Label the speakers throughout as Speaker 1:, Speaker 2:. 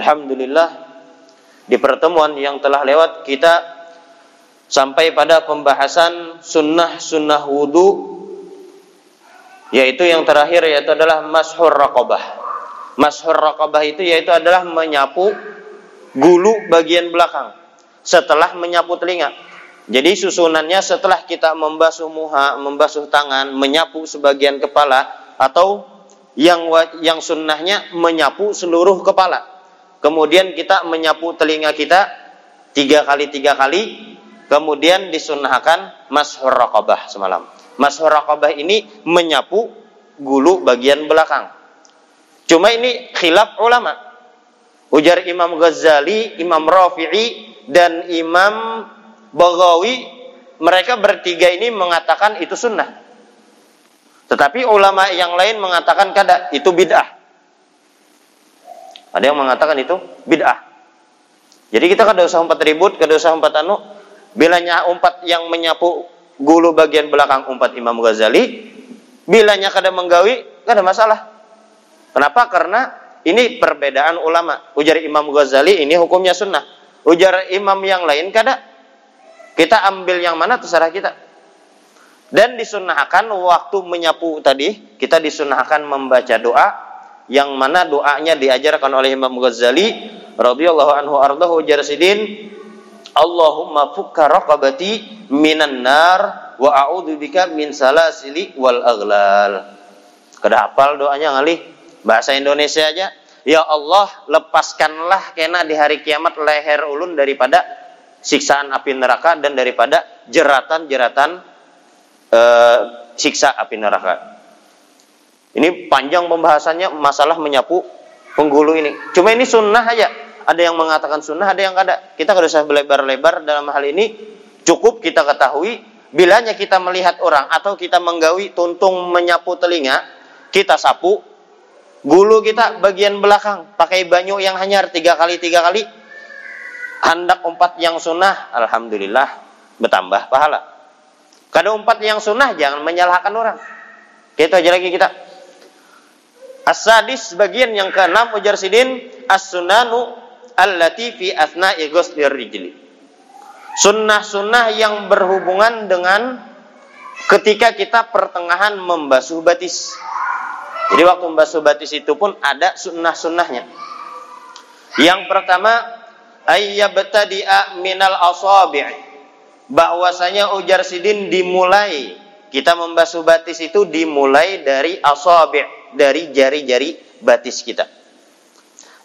Speaker 1: Alhamdulillah di pertemuan yang telah lewat kita sampai pada pembahasan sunnah-sunnah wudhu yaitu yang terakhir yaitu adalah mashur raqabah. Mashur raqabah itu yaitu adalah menyapu gulu bagian belakang setelah menyapu telinga. Jadi susunannya setelah kita membasuh muha, membasuh tangan, menyapu sebagian kepala atau yang yang sunnahnya menyapu seluruh kepala. Kemudian kita menyapu telinga kita tiga kali tiga kali. Kemudian disunahkan mashur raqabah semalam. Mashur raqabah ini menyapu gulu bagian belakang. Cuma ini khilaf ulama. Ujar Imam Ghazali, Imam Rafi'i, dan Imam Baghawi mereka bertiga ini mengatakan itu sunnah. Tetapi ulama yang lain mengatakan kada itu bid'ah. Ada yang mengatakan itu bid'ah. Jadi kita kada usah umpat ribut, kada usah umpat anu. Bilanya umpat yang menyapu gulu bagian belakang umpat Imam Ghazali, bilanya kada menggawi, kada masalah. Kenapa? Karena ini perbedaan ulama. Ujar Imam Ghazali ini hukumnya sunnah. Ujar imam yang lain kada kita ambil yang mana terserah kita. Dan disunahkan waktu menyapu tadi, kita disunahkan membaca doa yang mana doanya diajarkan oleh Imam Ghazali radhiyallahu anhu ardahu jarsidin Allahumma fukka raqabati minan nar wa a'udzubika min salasili wal aghlal. Kada hafal doanya ngalih bahasa Indonesia aja. Ya Allah, lepaskanlah kena di hari kiamat leher ulun daripada siksaan api neraka dan daripada jeratan-jeratan e, siksa api neraka. Ini panjang pembahasannya masalah menyapu penggulu ini. Cuma ini sunnah aja. Ada yang mengatakan sunnah, ada yang kada. Kita kada usah lebar-lebar dalam hal ini. Cukup kita ketahui bilanya kita melihat orang atau kita menggawi tuntung menyapu telinga, kita sapu gulu kita bagian belakang pakai banyu yang hanya tiga kali tiga kali hendak umpat yang sunnah, alhamdulillah bertambah pahala. Kada umpat yang sunnah jangan menyalahkan orang. Kita aja lagi kita. As-sadis bagian yang keenam ujar sidin as-sunanu allati fi asna'i ghuslir rijli. Sunnah-sunnah yang berhubungan dengan ketika kita pertengahan membasuh batis. Jadi waktu membasuh batis itu pun ada sunnah-sunnahnya. Yang pertama ayyabtadi'a minal asabi' bahwasanya ujar sidin dimulai kita membasuh batis itu dimulai dari asabi' dari jari-jari batis kita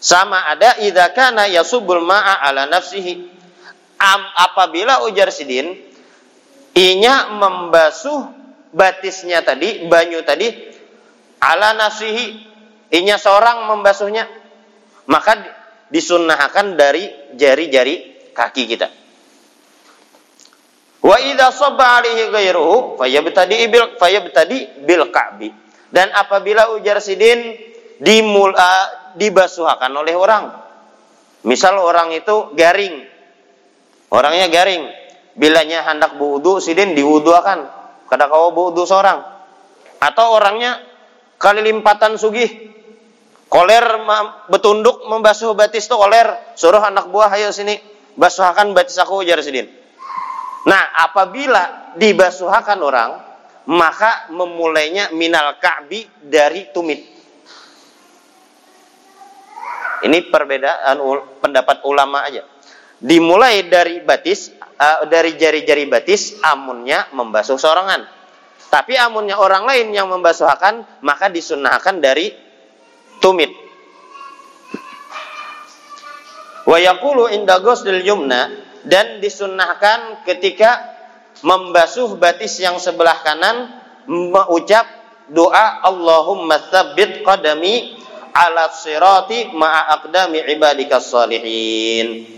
Speaker 1: sama ada idza kana yasubul ma'a ala nafsihi Am, apabila ujar sidin inya membasuh batisnya tadi banyu tadi ala nafsihi inya seorang membasuhnya maka disunnahkan dari jari-jari kaki kita. Wa idza sabba alaihi ghairuhu fayabtadi bil fayabtadi bil ka'bi. Dan apabila ujar sidin dimula dibasuhkan oleh orang. Misal orang itu garing. Orangnya garing. Bilanya hendak berwudu sidin diwuduakan. Kada kau berwudu seorang. Atau orangnya kali limpatan sugih Koler betunduk membasuh batis itu koler. Suruh anak buah ayo sini. Basuhkan batis aku ujar sidin. Nah apabila dibasuhkan orang. Maka memulainya minal ka'bi dari tumit. Ini perbedaan pendapat ulama aja. Dimulai dari batis, uh, dari jari-jari batis, amunnya membasuh sorangan. Tapi amunnya orang lain yang membasuhkan, maka disunahkan dari tumit. Wa yaqulu inda ghuslil yumna dan disunnahkan ketika membasuh batis yang sebelah kanan mengucap doa Allahumma tsabbit qadami ala sirati ma'a aqdami ibadikas salihin.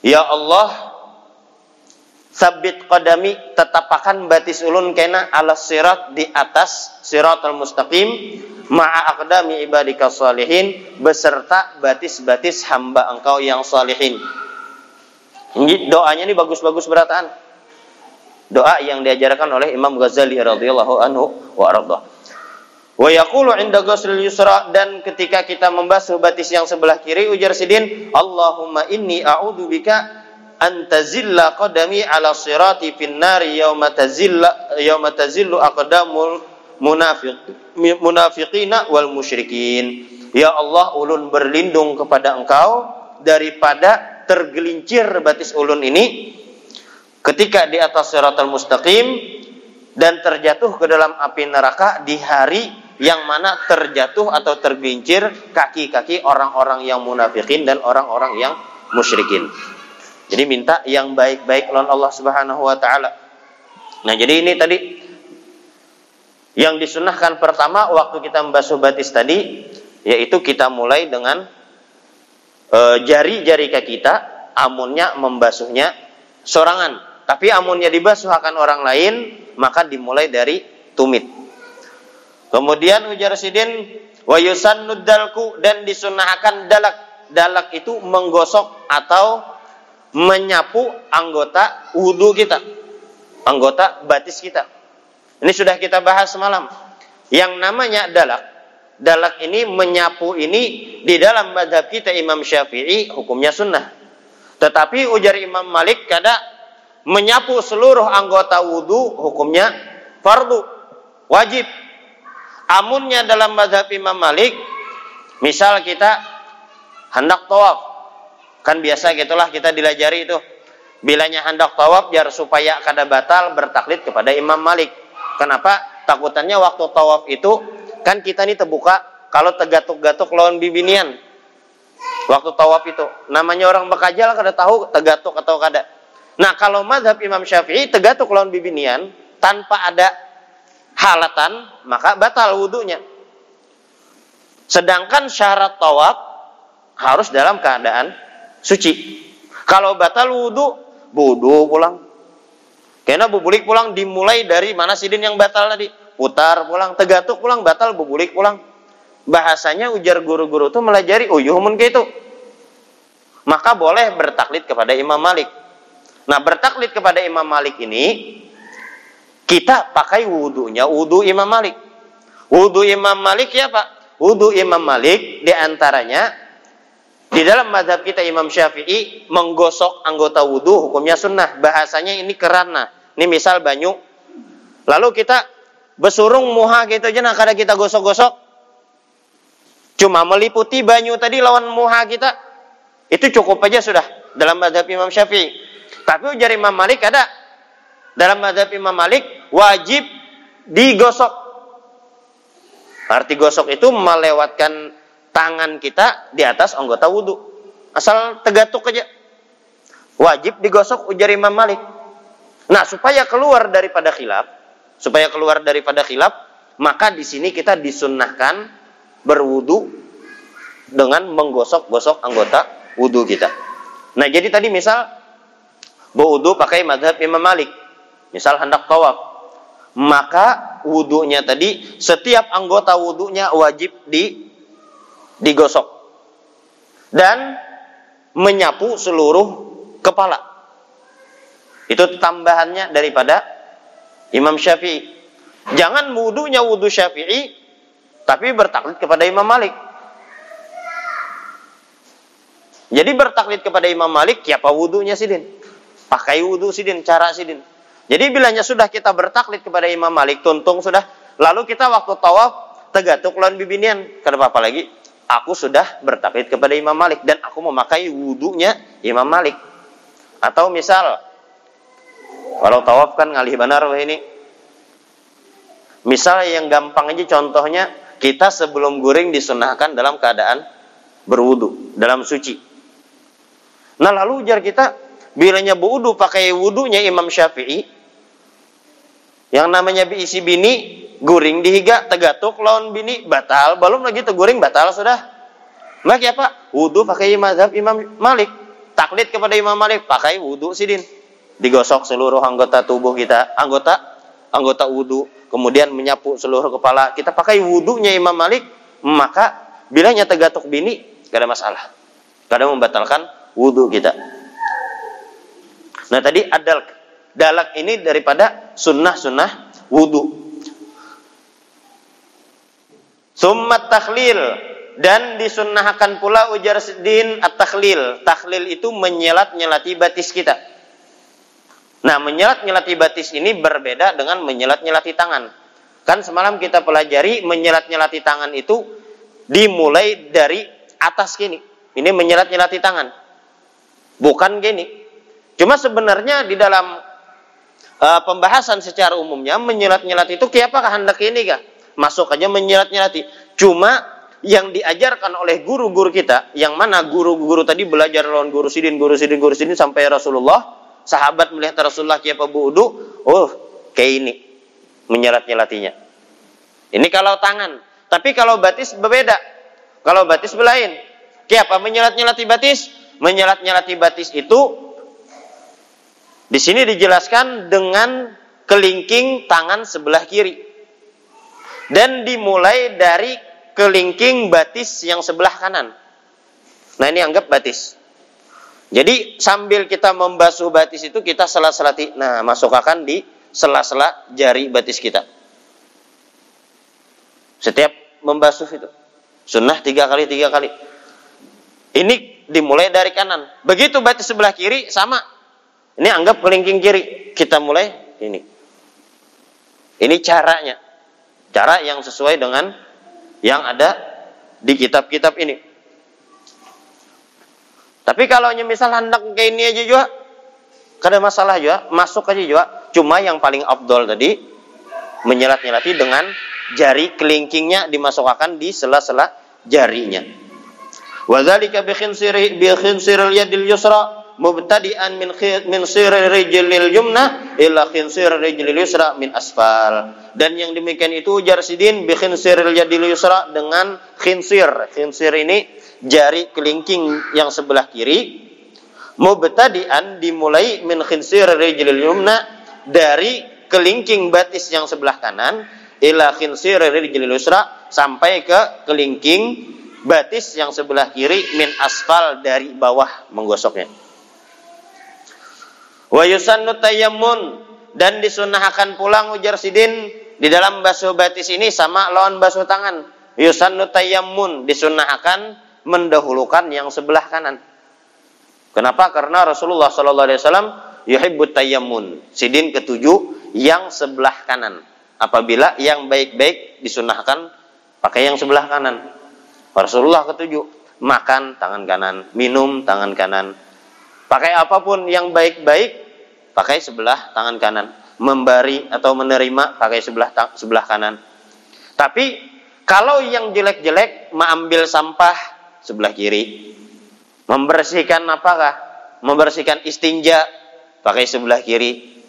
Speaker 1: Ya Allah, sabit qadami tetapakan batis ulun kena ala sirat di atas siratal mustaqim ma'a aqdami ibadika salihin beserta batis-batis hamba engkau yang salihin. Doanya ini bagus-bagus berataan. Doa yang diajarkan oleh Imam Ghazali radhiyallahu anhu wa arda. Wa yaqulu 'inda ghuslil yusra dan ketika kita membasuh batis yang sebelah kiri ujar Sidin, Allahumma inni a'udzubika an tazilla qadami 'ala sirati fin nari yauma tazilla yauma tazillu aqdamul munafiq munafiqina wal musyrikin. Ya Allah, ulun berlindung kepada Engkau daripada tergelincir batis ulun ini ketika di atas siratal mustaqim dan terjatuh ke dalam api neraka di hari yang mana terjatuh atau tergelincir kaki-kaki orang-orang yang munafikin dan orang-orang yang musyrikin. Jadi minta yang baik-baik lawan Allah Subhanahu wa taala. Nah, jadi ini tadi yang disunahkan pertama waktu kita membasuh batis tadi yaitu kita mulai dengan eh, jari-jari kaki kita amunnya membasuhnya sorangan. Tapi amunnya dibasuh akan orang lain, maka dimulai dari tumit. Kemudian ujar sidin wa yusannud dalku dan disunahkan dalak. Dalak itu menggosok atau menyapu anggota wudhu kita. Anggota batis kita. Ini sudah kita bahas semalam. Yang namanya dalak. Dalak ini menyapu ini di dalam madhab kita Imam Syafi'i hukumnya sunnah. Tetapi ujar Imam Malik kada menyapu seluruh anggota wudhu hukumnya fardu wajib Amunnya dalam mazhab Imam Malik, misal kita hendak tawaf, kan biasa gitulah kita dilajari itu. Bilanya hendak tawaf biar supaya kada batal bertaklid kepada Imam Malik. Kenapa? Takutannya waktu tawaf itu kan kita ini terbuka kalau tegatuk-gatuk lawan bibinian. Waktu tawaf itu namanya orang bekajal kada tahu tegatuk atau kada. Nah, kalau mazhab Imam Syafi'i tegatuk lawan bibinian tanpa ada halatan, maka batal wudhunya. Sedangkan syarat tawaf harus dalam keadaan suci. Kalau batal wudhu, wudhu pulang. Karena bubulik pulang dimulai dari mana sidin yang batal tadi. Putar pulang, tegatuk pulang, batal bubulik pulang. Bahasanya ujar guru-guru itu melajari uyuh mun itu. Maka boleh bertaklid kepada Imam Malik. Nah, bertaklid kepada Imam Malik ini kita pakai wudhunya wudhu Imam Malik. Wudhu Imam Malik ya Pak? Wudhu Imam Malik di antaranya di dalam madhab kita Imam Syafi'i menggosok anggota wudhu hukumnya sunnah. Bahasanya ini kerana. Ini misal banyu. Lalu kita besurung muha gitu aja nah kada kita gosok-gosok. Cuma meliputi banyu tadi lawan muha kita. Itu cukup aja sudah dalam madhab Imam Syafi'i. Tapi ujar Imam Malik ada dalam madhab Imam Malik wajib digosok. Arti gosok itu melewatkan tangan kita di atas anggota wudhu. Asal tegatuk aja. Wajib digosok ujar Imam Malik. Nah, supaya keluar daripada khilaf, supaya keluar daripada khilaf, maka di sini kita disunnahkan berwudu dengan menggosok-gosok anggota wudhu kita. Nah, jadi tadi misal berwudu pakai madhab Imam Malik. Misal hendak tawaf, maka wudhunya tadi setiap anggota wudhunya wajib di digosok dan menyapu seluruh kepala. Itu tambahannya daripada Imam Syafi'i. Jangan wudhunya wudhu Syafi'i tapi bertaklid kepada Imam Malik. Jadi bertaklid kepada Imam Malik, siapa wudhunya sidin? Pakai wudhu sidin, cara sidin. Jadi bilanya sudah kita bertaklid kepada Imam Malik, tuntung sudah. Lalu kita waktu tawaf tegatuk lawan bibinian. Kenapa apa lagi? Aku sudah bertaklid kepada Imam Malik dan aku memakai wudhunya Imam Malik. Atau misal kalau tawaf kan ngalih benar ini. Misal yang gampang aja contohnya kita sebelum guring disunahkan dalam keadaan berwudu, dalam suci. Nah lalu ujar kita, bilanya berwudu pakai wudhunya Imam Syafi'i, yang namanya isi bini, guring dihiga, tegatuk lawan bini, batal. Belum lagi teguring, batal sudah. Maka apa? Wudhu pakai mazhab Imam Malik. Taklid kepada Imam Malik, pakai wudhu sidin. Digosok seluruh anggota tubuh kita, anggota anggota wudhu, kemudian menyapu seluruh kepala. Kita pakai wudhunya Imam Malik, maka bilanya tegatuk bini, gak ada masalah. Gak ada membatalkan wudhu kita. Nah tadi adal dalak ini daripada sunnah-sunnah wudhu. Summat takhlil dan disunnahkan pula ujar din at-takhlil. Takhlil itu menyelat-nyelati batis kita. Nah, menyelat-nyelati batis ini berbeda dengan menyelat-nyelati tangan. Kan semalam kita pelajari menyelat-nyelati tangan itu dimulai dari atas gini. Ini menyelat-nyelati tangan. Bukan gini. Cuma sebenarnya di dalam uh, pembahasan secara umumnya menyelat-nyelat itu apakah hendak ini kah? Masuk aja menyelat-nyelati. Cuma yang diajarkan oleh guru-guru kita, yang mana guru-guru tadi belajar lawan guru sidin, guru sidin, guru sidin sampai Rasulullah, sahabat melihat Rasulullah kiapa buudu, oh kayak ini menyelat-nyelatinya. Ini kalau tangan, tapi kalau batis berbeda. Kalau batis berlain. Kiapa menyelat-nyelati batis? Menyelat-nyelati batis itu di sini dijelaskan dengan kelingking tangan sebelah kiri. Dan dimulai dari kelingking batis yang sebelah kanan. Nah ini anggap batis. Jadi sambil kita membasuh batis itu kita sela-selati. Nah masukkan di sela-sela jari batis kita. Setiap membasuh itu. Sunnah tiga kali, tiga kali. Ini dimulai dari kanan. Begitu batis sebelah kiri sama. Ini anggap kelingking kiri. Kita mulai ini. Ini caranya. Cara yang sesuai dengan yang ada di kitab-kitab ini. Tapi kalau misal hendak kayak ini aja juga, kada masalah juga, masuk aja juga. Cuma yang paling abdol tadi menyelat-nyelati dengan jari kelingkingnya dimasukkan di sela-sela jarinya. Wadzalika bi khinsiri bi khinsiril yadil yusra mubtadi'an min min sirri rijlil yumna ila khinsir rijlil yusra min asfal. Dan yang demikian itu ujar sidin bi khinsiril yadil yusra dengan khinsir. Khinsir ini jari kelingking yang sebelah kiri. Mubtadi'an dimulai min khinsir rijlil yumna dari kelingking batis yang sebelah kanan ila khinsir rijlil yusra sampai ke kelingking batis yang sebelah kiri min asfal dari bawah menggosoknya. Wa yusannu tayammun dan disunahkan pulang ujar sidin di dalam basuh batis ini sama lawan basuh tangan. Yusannu tayammun disunahkan mendahulukan yang sebelah kanan. Kenapa? Karena Rasulullah sallallahu alaihi wasallam yuhibbut tayammun. Sidin ketujuh yang sebelah kanan. Apabila yang baik-baik disunahkan pakai yang sebelah kanan. Rasulullah ketujuh makan tangan kanan, minum tangan kanan, Pakai apa pun yang baik-baik, pakai sebelah tangan kanan. Memberi atau menerima, pakai sebelah sebelah kanan. Tapi kalau yang jelek-jelek, mengambil sampah sebelah kiri. Membersihkan apakah? Membersihkan istinja, pakai sebelah kiri.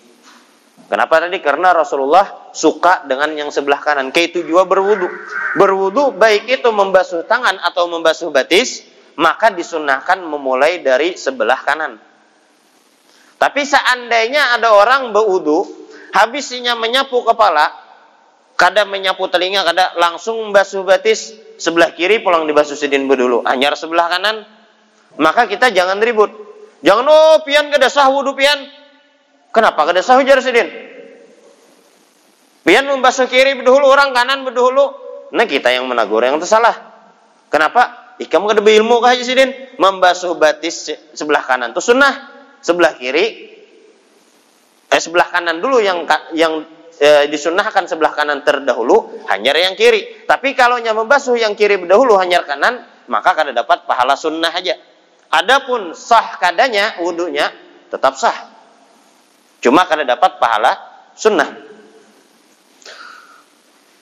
Speaker 1: Kenapa tadi? Karena Rasulullah suka dengan yang sebelah kanan. Kayak itu juga berwudu. Berwudu baik itu membasuh tangan atau membasuh batis, maka disunahkan memulai dari sebelah kanan. Tapi seandainya ada orang berwudu, habisnya menyapu kepala, kadang menyapu telinga, kadang langsung membasuh batis sebelah kiri pulang dibasuh sidin dulu, anyar sebelah kanan, maka kita jangan ribut. Jangan oh pian kada sah wudu pian. Kenapa kada sah ujar sidin? Pian membasuh kiri berdahulu, orang kanan berdahulu. Nah kita yang menegur yang tersalah. Kenapa? Kamu ada ilmu kah Haji Sidin? Membasuh batis sebelah kanan itu sunnah, sebelah kiri eh sebelah kanan dulu yang yang e, disunahkan sebelah kanan terdahulu, hanya yang kiri. Tapi kalau yang membasuh yang kiri berdahulu hanya kanan, maka kada dapat pahala sunnah aja. Adapun sah kadanya wudhunya tetap sah. Cuma kada dapat pahala sunnah.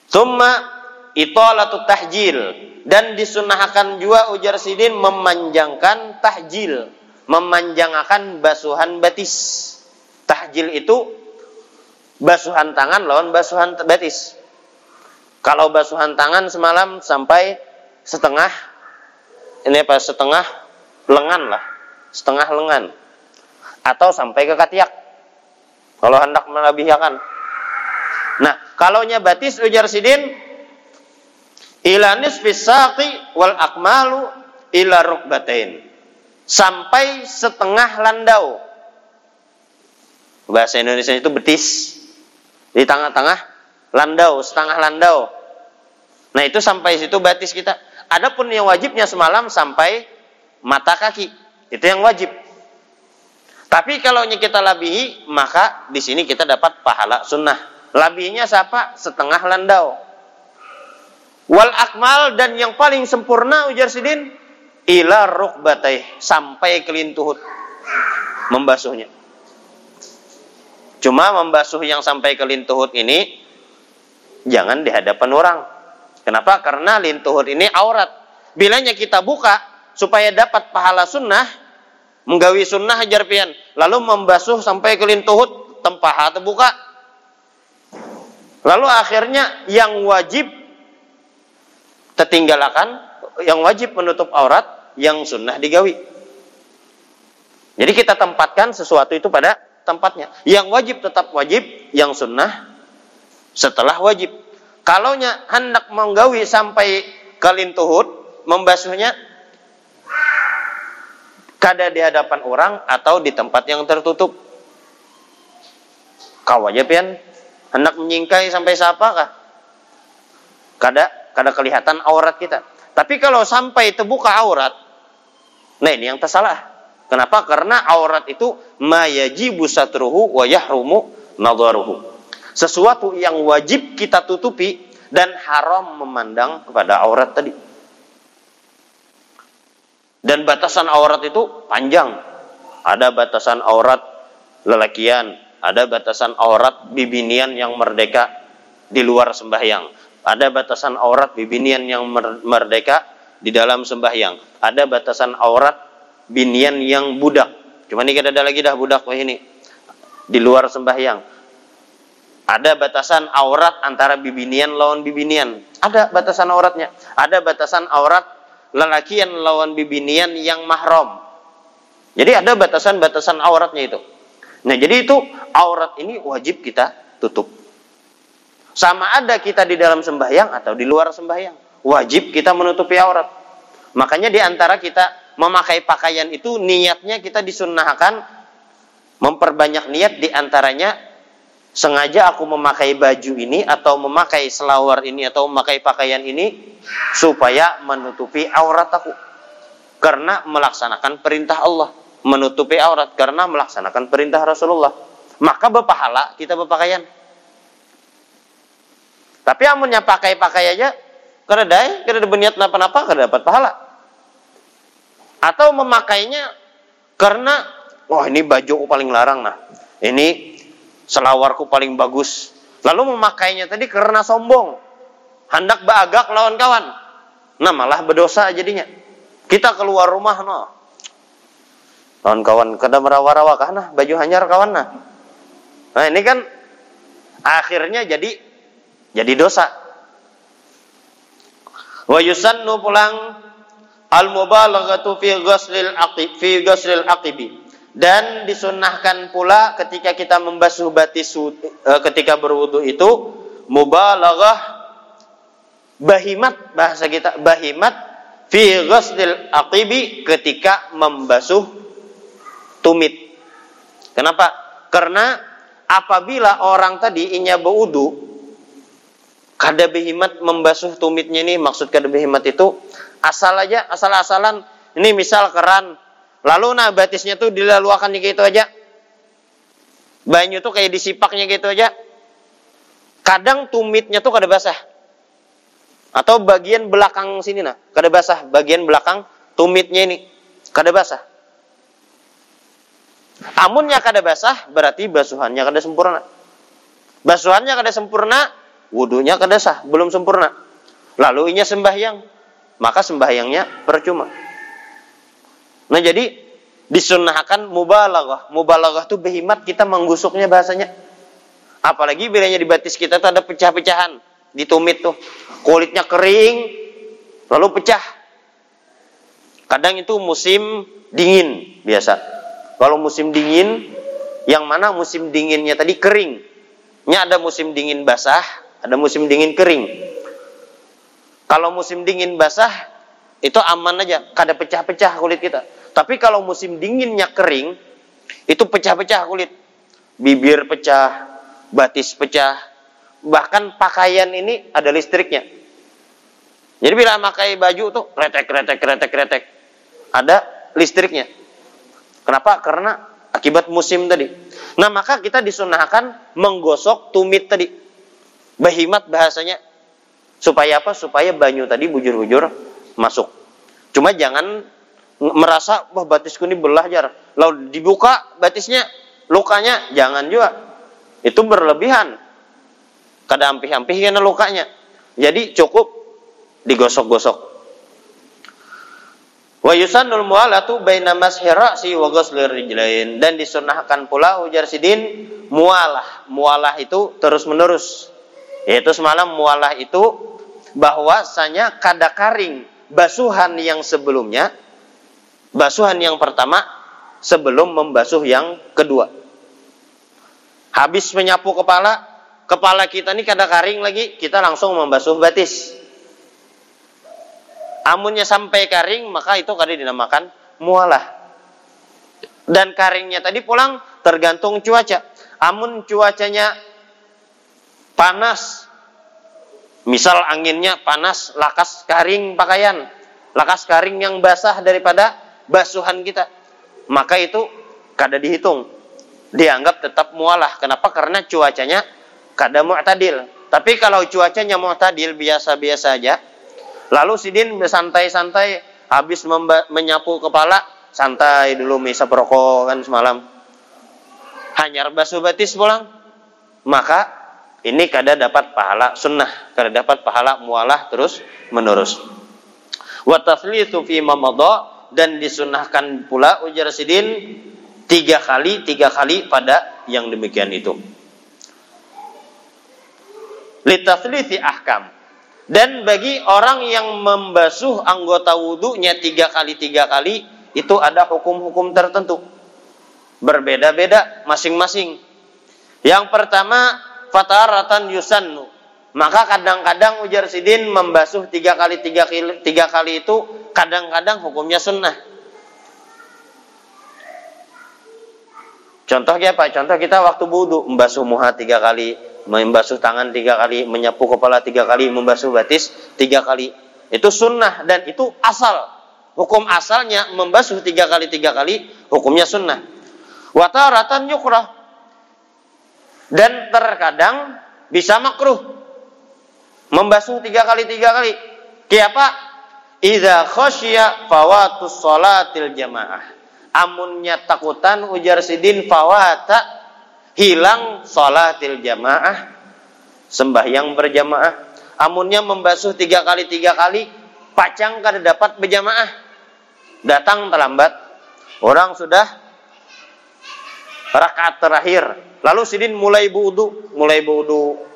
Speaker 1: Summa itolatu tahjil dan disunahkan juga ujar sidin memanjangkan tahjil, memanjangkan basuhan batis. Tahjil itu basuhan tangan lawan basuhan batis. Kalau basuhan tangan semalam sampai setengah ini apa setengah lengan lah, setengah lengan atau sampai ke katiak. Kalau hendak melebihkan. Nah, kalau batis ujar sidin ila nisfis saqi wal akmalu ila rukbatain sampai setengah landau bahasa Indonesia itu betis di tengah-tengah landau setengah landau Nah itu sampai situ batis kita. Adapun yang wajibnya semalam sampai mata kaki. Itu yang wajib. Tapi kalau kita labihi, maka di sini kita dapat pahala sunnah. Labihnya siapa? Setengah landau. Wal akmal dan yang paling sempurna ujar sidin ila rukbatai sampai ke lintuhut membasuhnya. Cuma membasuh yang sampai ke lintuhut ini jangan di hadapan orang. Kenapa? Karena lintuhut ini aurat. Bilanya kita buka supaya dapat pahala sunnah, menggawi sunnah hajar pian, lalu membasuh sampai ke lintuhut tempah atau buka. Lalu akhirnya yang wajib tertinggalakan, yang wajib menutup aurat, yang sunnah digawi. Jadi kita tempatkan sesuatu itu pada tempatnya. Yang wajib tetap wajib, yang sunnah setelah wajib. Kalau hendak menggawi sampai ke lintuhut, membasuhnya kada di hadapan orang atau di tempat yang tertutup. Kau pian hendak menyingkai sampai siapa kah? Kada kada kelihatan aurat kita. Tapi kalau sampai terbuka aurat, nah ini yang tersalah. Kenapa? Karena aurat itu mayajibu satruhu wa yahrumu nadharuhu. Sesuatu yang wajib kita tutupi dan haram memandang kepada aurat tadi. Dan batasan aurat itu panjang. Ada batasan aurat lelakian, ada batasan aurat bibinian yang merdeka di luar sembahyang. Ada batasan aurat bibinian yang merdeka di dalam sembahyang. Ada batasan aurat binian yang budak. Cuma ini kita ada lagi dah budak wah ini. Di luar sembahyang. Ada batasan aurat antara bibinian lawan bibinian. Ada batasan auratnya. Ada batasan aurat lelakian lawan bibinian yang mahram. Jadi ada batasan-batasan auratnya itu. Nah, jadi itu aurat ini wajib kita tutup. Sama ada kita di dalam sembahyang atau di luar sembahyang. Wajib kita menutupi aurat. Makanya di antara kita memakai pakaian itu niatnya kita disunnahkan memperbanyak niat di antaranya sengaja aku memakai baju ini atau memakai selawar ini atau memakai pakaian ini supaya menutupi aurat aku karena melaksanakan perintah Allah menutupi aurat karena melaksanakan perintah Rasulullah maka berpahala kita berpakaian tapi amunnya pakai-pakai aja kada dai kada berniat napa-napa kada dapat pahala. Atau memakainya karena wah ini bajuku paling larang nah. Ini selawarku paling bagus. Lalu memakainya tadi karena sombong. Hendak bagak lawan kawan. Nah malah berdosa jadinya. Kita keluar rumah no. Lawan kawan kada merawa-rawa nah? Baju hanyar kawan nah? Nah ini kan akhirnya jadi jadi dosa. Wa yusannu pulang al mubalaghatu fi ghuslil aqib fi ghuslil aqibi. Dan disunnahkan pula ketika kita membasuh batis eh, ketika berwudu itu mubalaghah bahimat bahasa kita bahimat fi ghuslil aqibi ketika membasuh tumit. Kenapa? Karena apabila orang tadi inya berwudu kada behimat membasuh tumitnya ini maksud kada behimat itu asal aja asal-asalan. Ini misal keran. Lalu nah batisnya tuh dilaluakan gitu aja. Banyu tuh kayak disipaknya gitu aja. Kadang tumitnya tuh kada basah. Atau bagian belakang sini nah kada basah. Bagian belakang tumitnya ini kada basah. Amunnya kada basah berarti basuhannya kada sempurna. Basuhannya kada sempurna wudhunya kada sah belum sempurna lalu inya sembahyang maka sembahyangnya percuma. Nah jadi disunahkan mubalaghah. Mubalaghah itu behimat kita menggusuknya bahasanya. Apalagi bilanya di batis kita tuh ada pecah-pecahan di tumit tuh. Kulitnya kering lalu pecah. Kadang itu musim dingin biasa. Kalau musim dingin yang mana musim dinginnya tadi kering. Nya ada musim dingin basah, ada musim dingin kering. Kalau musim dingin basah, itu aman aja, kada pecah-pecah kulit kita. Tapi kalau musim dinginnya kering, itu pecah-pecah kulit. Bibir pecah, batis pecah, bahkan pakaian ini ada listriknya. Jadi bila pakai baju tuh kretek kretek kretek kretek. Ada listriknya. Kenapa? Karena akibat musim tadi. Nah, maka kita disunahkan menggosok tumit tadi. Bahimat bahasanya. Supaya apa? Supaya banyu tadi bujur-bujur masuk. Cuma jangan merasa wah batisku ini belah jar. Lalu dibuka batisnya lukanya jangan juga. Itu berlebihan. Kada ampih-ampih karena lukanya. Jadi cukup digosok-gosok. Wa yusannul mualatu baina mashi ra'si wa dan disunahkan pula ujar sidin mualah. Mualah itu terus-menerus. Yaitu semalam mualah itu bahwasanya kada karing basuhan yang sebelumnya basuhan yang pertama sebelum membasuh yang kedua. Habis menyapu kepala, kepala kita ini kada karing lagi, kita langsung membasuh batis. Amunnya sampai kering maka itu kali dinamakan mualah dan karingnya tadi pulang tergantung cuaca. Amun cuacanya panas. Misal anginnya panas lakas karing pakaian. Lakas karing yang basah daripada basuhan kita. Maka itu kada dihitung. Dianggap tetap mualah. Kenapa? Karena cuacanya kada mu'tadil. Tapi kalau cuacanya mu'tadil biasa-biasa aja Lalu Sidin bersantai-santai habis menyapu kepala, santai dulu misa perokok kan semalam. Hanyar basuh batis pulang. Maka ini kada dapat pahala sunnah, kada dapat pahala mualah terus menerus. Wa taslitsu fi dan disunahkan pula ujar Sidin tiga kali tiga kali pada yang demikian itu. Litaslisi ahkam dan bagi orang yang membasuh anggota wudhunya tiga kali tiga kali itu ada hukum-hukum tertentu. Berbeda-beda masing-masing. Yang pertama fataratan yusannu. Maka kadang-kadang ujar sidin membasuh tiga kali tiga kali tiga kali itu kadang-kadang hukumnya sunnah. Contohnya apa? Contoh kita waktu wudhu membasuh muha tiga kali, membasuh tangan tiga kali, menyapu kepala tiga kali, membasuh batis tiga kali. Itu sunnah dan itu asal. Hukum asalnya membasuh tiga kali tiga kali, hukumnya sunnah. Wataratan yukrah. Dan terkadang bisa makruh. Membasuh tiga kali tiga kali. Kenapa? Iza khosya fawatus salatil jamaah. Amunnya takutan ujar sidin fawata hilang salatil jamaah sembahyang berjamaah amunnya membasuh tiga kali tiga kali pacang kada dapat berjamaah datang terlambat orang sudah rakaat terakhir. Lalu sidin mulai budu mulai budu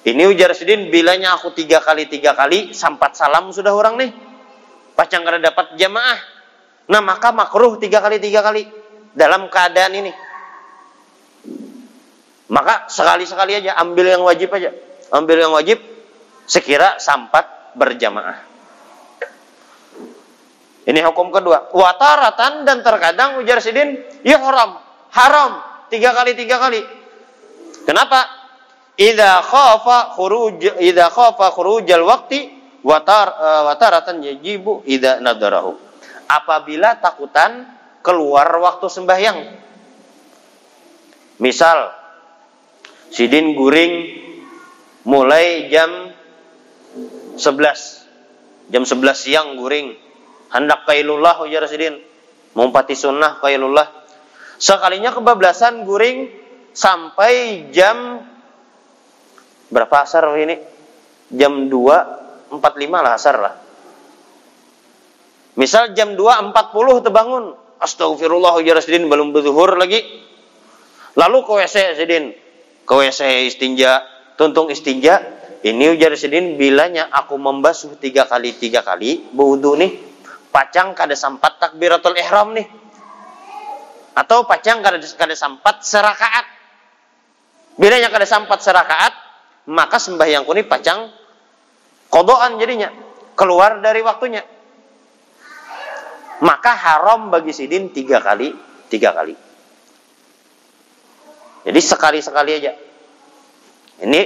Speaker 1: ini ujar sidin bilanya aku tiga kali tiga kali sampat salam sudah orang nih. Pacang kada dapat jamaah. Nah maka makruh tiga kali tiga kali. Dalam keadaan ini. Maka sekali-sekali aja ambil yang wajib aja. Ambil yang wajib sekira sampat berjamaah. Ini hukum kedua. Wataratan dan terkadang ujar sidin, ya haram, haram tiga kali tiga kali. Kenapa? Ida khafa khuruj ida khafa khurujal waqti watar uh, wataratan yajibu ida nadarahu. Apabila takutan keluar waktu sembahyang. Misal Sidin guring mulai jam 11. Jam 11 siang guring. Hendak kailullah ujar Sidin. Mumpati sunnah kailullah. Sekalinya kebablasan guring sampai jam berapa asar ini? Jam 2 45 lah asar lah. Misal jam 2.40 terbangun. Astagfirullah ujar Sidin belum berzuhur lagi. Lalu ke WC Sidin ke WC istinja, tuntung istinja, ini ujar sedin bilanya aku membasuh tiga kali tiga kali berwudu nih, pacang kada sampat takbiratul ihram nih, atau pacang kada kada sampat serakaat. Bilanya kada sampat serakaat, maka sembahyangku ini pacang kodoan jadinya keluar dari waktunya. Maka haram bagi sidin tiga kali tiga kali. Jadi sekali-sekali aja. Ini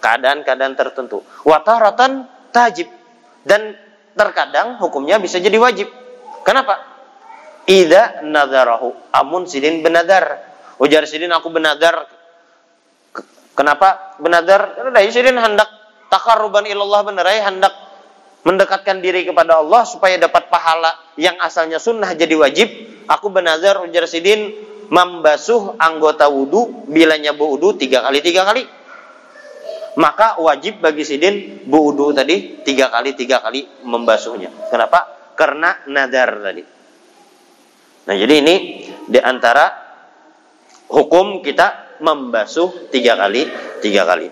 Speaker 1: keadaan-keadaan tertentu. Wataratan tajib. dan terkadang hukumnya bisa jadi wajib. Kenapa? Ida nadarahu. Amun sidin benadar. Ujar sidin aku benadar. Kenapa benadar? Karena sidin hendak takaruban ilallah benerai hendak mendekatkan diri kepada Allah supaya dapat pahala yang asalnya sunnah jadi wajib. Aku benazar ujar sidin membasuh anggota wudhu bila nyabu wudhu tiga kali tiga kali. Maka wajib bagi sidin bu wudhu tadi tiga kali tiga kali membasuhnya. Kenapa? Karena nadar tadi. Nah jadi ini di antara hukum kita membasuh tiga kali tiga kali.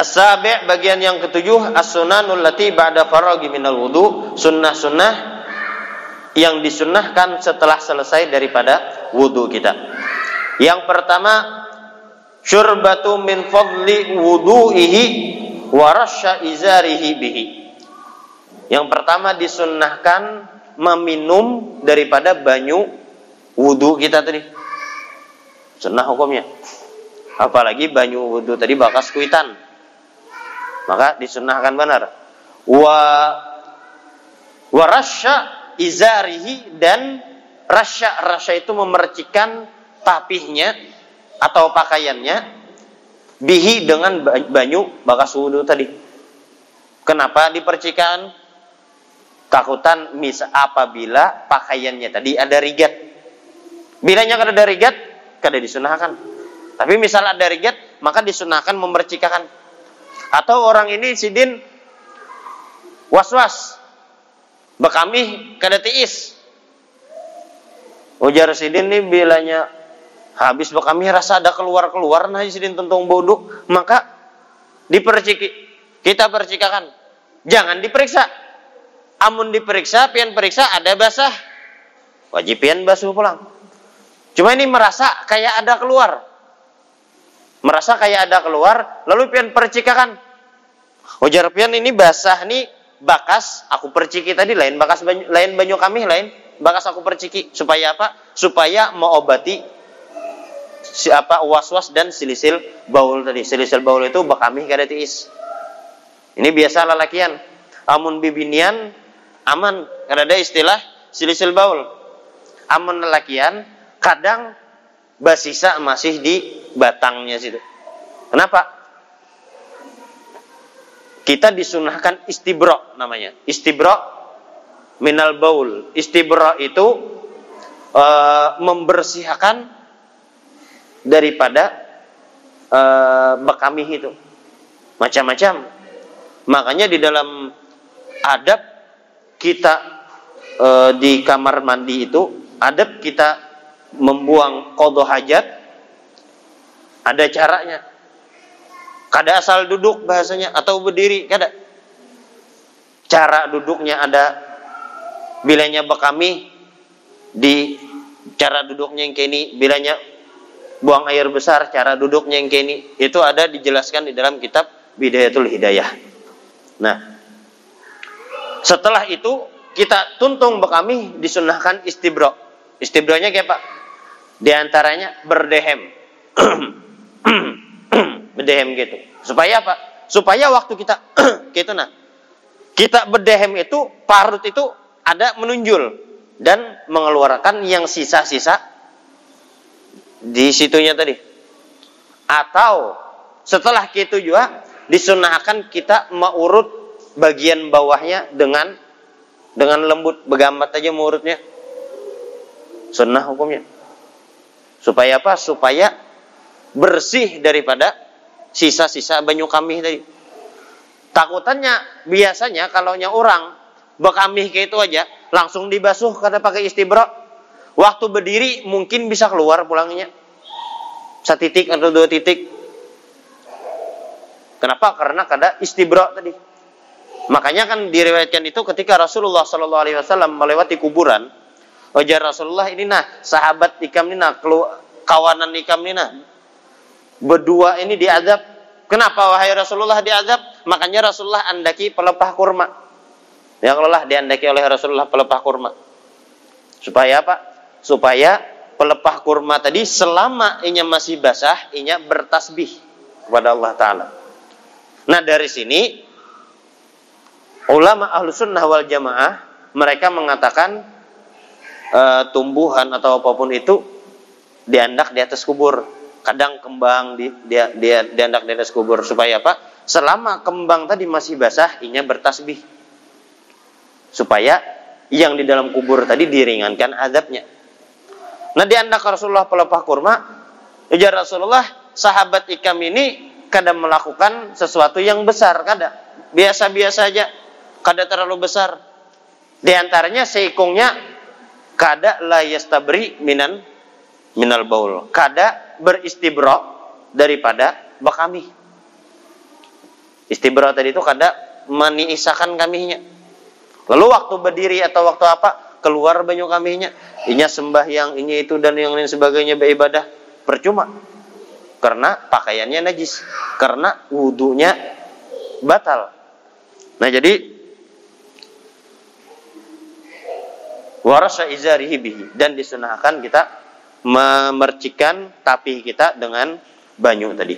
Speaker 1: As-sabi' bagian yang ketujuh as-sunanul lati ba'da faraghi minal wudu, sunnah-sunnah yang disunnahkan setelah selesai daripada wudu kita. Yang pertama syurbatu min fadli wudu'ihi wa rasya izarihi bihi. Yang pertama disunnahkan meminum daripada banyu wudu kita tadi. Sunnah hukumnya. Apalagi banyu wudu tadi bakas kuitan. Maka disunahkan benar. Wa warasya izarihi dan rasya. Rasya itu memercikan tapihnya atau pakaiannya bihi dengan banyu bakas wudhu tadi. Kenapa dipercikan takutan mis apabila pakaiannya tadi ada rigat bilanya ada rigat kada disunahkan tapi misal ada rigat maka disunahkan memercikakan atau orang ini sidin was-was. Bekami kada tiis. Ujar sidin nih bilanya habis bekami rasa ada keluar-keluar nah sidin tentung bodoh, maka diperciki. Kita percikakan. Jangan diperiksa. Amun diperiksa, pian periksa ada basah. Wajib pian basuh pulang. Cuma ini merasa kayak ada keluar merasa kayak ada keluar, lalu pian percikakan. Ujar pian ini basah nih bakas aku perciki tadi lain bakas banyu, lain banyu kami lain bakas aku perciki supaya apa? Supaya mengobati siapa was-was dan silisil baul tadi. Silisil baul itu bakami kada tiis. Ini biasa lalakian. Amun bibinian aman kada ada istilah silisil baul. Amun lalakian kadang basisa masih di batangnya situ. Kenapa? Kita disunahkan istibro namanya. Istibro minal baul. Istibro itu e, membersihkan daripada e, bekami itu. Macam-macam. Makanya di dalam adab kita e, di kamar mandi itu adab kita membuang kodoh hajat. Ada caranya. Kada asal duduk bahasanya atau berdiri kada. Cara duduknya ada. Bilanya bekami di cara duduknya yang kini bilanya buang air besar cara duduknya yang kini itu ada dijelaskan di dalam kitab Bidayatul Hidayah. Nah setelah itu kita tuntung bekami disunahkan istibro istibronya kayak pak di antaranya berdehem. berdehem gitu. Supaya apa? Supaya waktu kita gitu nah. Kita berdehem itu parut itu ada menunjul dan mengeluarkan yang sisa-sisa di situnya tadi. Atau setelah gitu juga disunahkan kita mengurut bagian bawahnya dengan dengan lembut begambat aja mengurutnya. Sunnah hukumnya. Supaya apa? Supaya bersih daripada sisa-sisa banyu kami tadi. Takutannya biasanya kalau orang bekamih kayak itu aja langsung dibasuh karena pakai istibro. Waktu berdiri mungkin bisa keluar pulangnya. Satu titik atau dua titik. Kenapa? Karena kada istibro tadi. Makanya kan diriwayatkan itu ketika Rasulullah Shallallahu Alaihi Wasallam melewati kuburan, Wajar Rasulullah ini nah sahabat ikam ini nah kawanan ikam ini nah berdua ini diadab. Kenapa wahai Rasulullah diadab? Makanya Rasulullah andaki pelepah kurma. Ya kalau lah diandaki oleh Rasulullah pelepah kurma. Supaya apa? Supaya pelepah kurma tadi selama inya masih basah, inya bertasbih kepada Allah Ta'ala. Nah dari sini ulama ahlu sunnah wal jamaah mereka mengatakan e, tumbuhan atau apa pun itu diandak di atas kubur. Kadang kembang di, dia dia diandak di atas kubur supaya apa? Selama kembang tadi masih basah, inya bertasbih. Supaya yang di dalam kubur tadi diringankan adabnya. Nah diandak Rasulullah pelepah kurma, ya Rasulullah sahabat ikam ini kadang melakukan sesuatu yang besar, kadang biasa-biasa aja, kadang terlalu besar. Di antaranya seikungnya kada la yastabri minan minal baul. Kada beristibra daripada bakami. Istibra tadi itu kada meniisakan kaminya. Lalu waktu berdiri atau waktu apa keluar banyu kaminya. Inya sembahyang, ini itu dan yang lain sebagainya beribadah percuma. Karena pakaiannya najis. Karena wudhunya batal. Nah jadi warasa izarihi bihi. Dan disunahkan kita memercikan tapih kita dengan banyu tadi.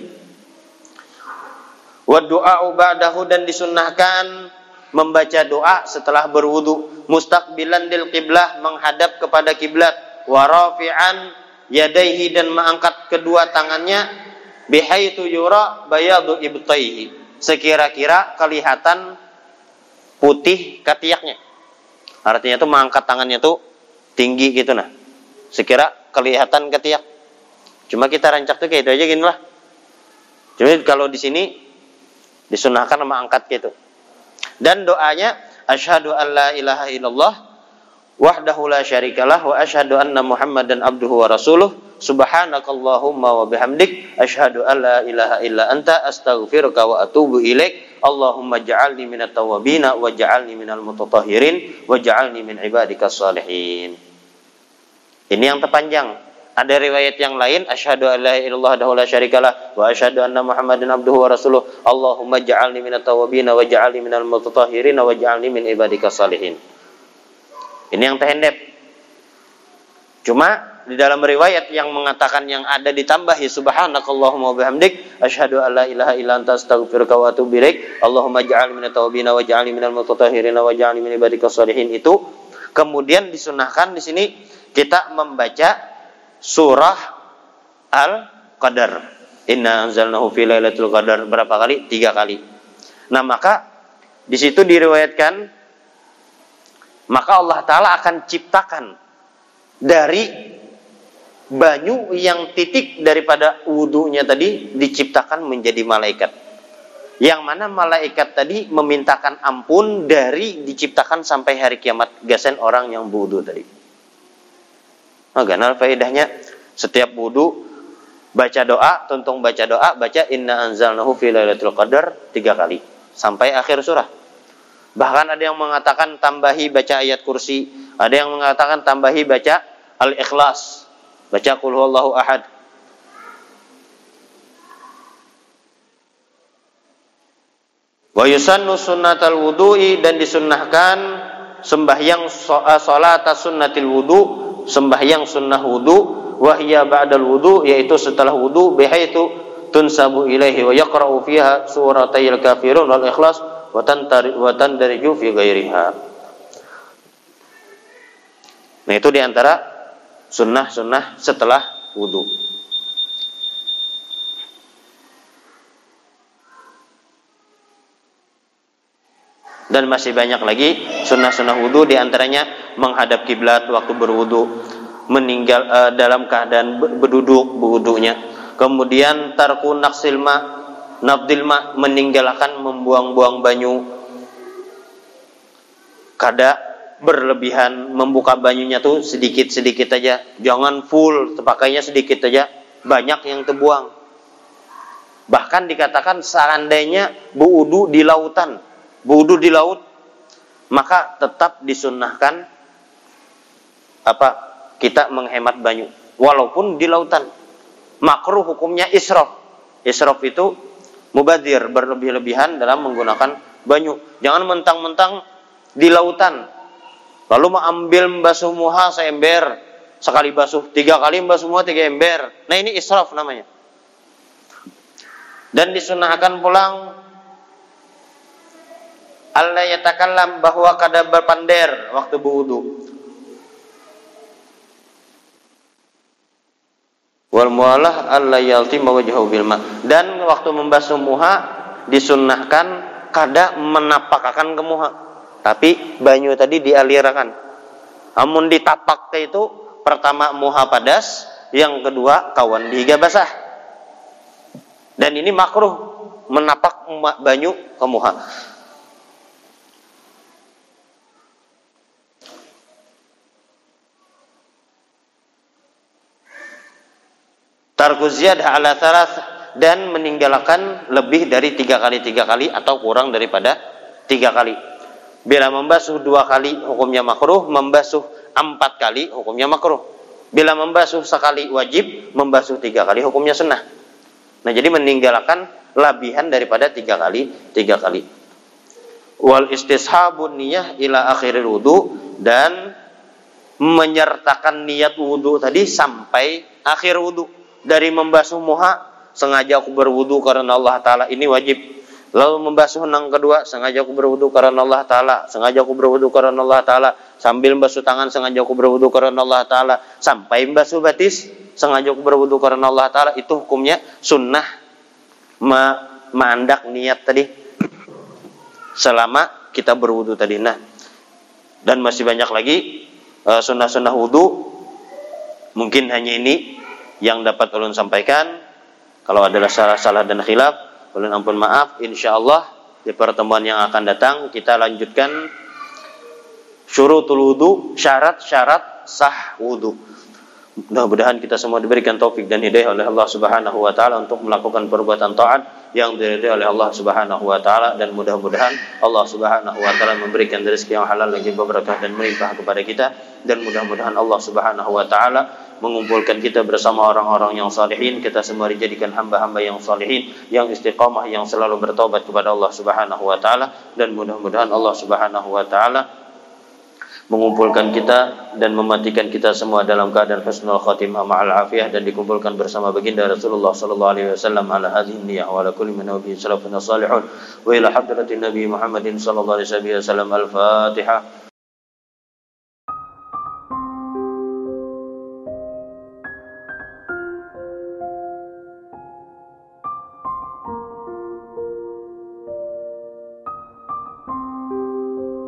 Speaker 1: Wa du'a ba'dahu dan disunahkan membaca doa setelah berwudu. Mustaqbilan lil qiblah menghadap kepada kiblat. Wa rafi'an yadaihi dan mengangkat kedua tangannya. Bihaitu yura bayadu ibtaihi. Sekira-kira kelihatan putih katiaknya artinya itu mengangkat tangannya tuh tinggi gitu nah sekira kelihatan ketiak. Cuma kita rancak tuh kayak itu aja gini lah. Cuma kalau di sini disunahkan sama angkat gitu. Dan doanya asyhadu an la ilaha illallah wahdahu la syarikalah wa asyhadu anna muhammadan abduhu wa rasuluh subhanakallahumma wa bihamdik asyhadu an la ilaha illa anta astaghfiruka wa atubu ilaik Allahumma ja'alni minat tawabina wa ja'alni minal mutatahhirin wa ja'alni min ibadikas salihin ini yang terpanjang. Ada riwayat yang lain, asyhadu an la ilaha illallah la syarikalah wa asyhadu anna Muhammadan abduhu wa rasuluh. Allahumma ja'alni minat tawabin wa ja'alni minal mutatahhirin wa ja'alni min ibadika salihin. Ini yang terhendep. Cuma di dalam riwayat yang mengatakan yang ada ditambah ya subhanakallahumma wa bihamdik asyhadu an la ilaha illa anta astaghfiruka wa atubu ilaik Allahumma ja'alni minat tawabin wa ja'alni minal mutatahhirin wa ja'alni min ibadika salihin itu kemudian disunahkan di sini kita membaca surah Al-Qadar. Inna anzalnahu fi lailatul qadar berapa kali? Tiga kali. Nah, maka di situ diriwayatkan maka Allah taala akan ciptakan dari banyu yang titik daripada wudhunya tadi diciptakan menjadi malaikat. Yang mana malaikat tadi memintakan ampun dari diciptakan sampai hari kiamat gasen orang yang wudhu tadi. Maganal faedahnya setiap wudhu baca doa, tuntung baca doa, baca inna anzalnahu fi lailatul qadar tiga kali sampai akhir surah. Bahkan ada yang mengatakan tambahi baca ayat kursi, ada yang mengatakan tambahi baca al-ikhlas, baca qul huwallahu ahad. Wa yusannu sunnatal wudu'i dan disunnahkan sembahyang salat sunnatil wudu' sembahyang sunnah wudu wahya ba'dal wudu yaitu setelah wudu bihaitu tunsabu ilaihi wa yaqra'u fiha suratayil kafirun wal ikhlas wa tantari wa tandariju fi ghairiha Nah itu di antara sunnah-sunnah setelah wudu. dan masih banyak lagi sunnah-sunnah wudhu di antaranya menghadap kiblat waktu berwudhu meninggal uh, dalam keadaan berduduk berwudhunya kemudian tarku naksilma nabdilma meninggalkan membuang-buang banyu kada berlebihan membuka banyunya tuh sedikit-sedikit aja. Jangan full terpakainya sedikit aja. Banyak yang terbuang. Bahkan dikatakan seandainya berwudu di lautan Wudhu di laut maka tetap disunahkan apa kita menghemat banyu. Walaupun di lautan. Makruh hukumnya israf. Israf itu mubadir berlebih-lebihan dalam menggunakan banyu. Jangan mentang-mentang di lautan lalu mengambil basuh muha seember sekali basuh tiga kali basuh muha tiga ember. Nah ini israf namanya. Dan disunahkan pulang. Allah yatakallam bahwa kada berpander waktu berwudu. Wal mualah Allah yaltima wajhahu bil Dan waktu membasuh muha disunnahkan kada menapakakan ke muha. Tapi banyu tadi dialirkan. Amun ditapak itu pertama muha padas, yang kedua kawan dihiga basah. Dan ini makruh menapak banyu ke muha. Tarku ziyadah ala thalath dan meninggalkan lebih dari tiga kali tiga kali atau kurang daripada tiga kali. Bila membasuh dua kali hukumnya makruh, membasuh empat kali hukumnya makruh. Bila membasuh sekali wajib, membasuh tiga kali hukumnya sunnah. Nah jadi meninggalkan labihan daripada tiga kali tiga kali. Wal istishabun niyah ila akhiril wudu dan menyertakan niat wudu tadi sampai akhir wudu dari membasuh muha sengaja aku berwudu karena Allah taala ini wajib lalu membasuh nang kedua sengaja aku berwudu karena Allah taala. Sengaja aku berwudu karena Allah taala. Sambil membasuh tangan sengaja aku berwudu karena Allah taala. Sampai membasuh batis sengaja aku berwudu karena Allah taala. Itu hukumnya sunnah. Ma mandak niat tadi. Selama kita berwudu tadi. Nah dan masih banyak lagi uh, sunnah-sunnah wudu. Mungkin hanya ini yang dapat ulun sampaikan. Kalau adalah salah-salah dan khilaf, ulun ampun maaf. Insya Allah di pertemuan yang akan datang kita lanjutkan syurutul wudu, syarat-syarat sah wudu. Mudah-mudahan kita semua diberikan taufik dan hidayah oleh Allah Subhanahu wa taala untuk melakukan perbuatan taat yang diridhai oleh Allah Subhanahu wa taala dan mudah-mudahan Allah Subhanahu wa taala memberikan rezeki yang halal lagi berkah dan melimpah kepada kita dan mudah-mudahan Allah Subhanahu wa taala mengumpulkan kita bersama orang-orang yang salihin kita semua dijadikan hamba-hamba yang salihin yang istiqamah yang selalu bertobat kepada Allah Subhanahu wa taala. Dan mudah-mudahan Allah Subhanahu wa taala mengumpulkan kita dan mematikan kita semua dalam keadaan husnul khatimah ma'al afiyah dan dikumpulkan bersama baginda Rasulullah sallallahu alaihi wasallam. Ala hadhihi niyyah wa ala kulli man nabi salafun salihun. Wa ila hadratin nabi Muhammadin sallallahu alaihi wasallam. Al-fatihah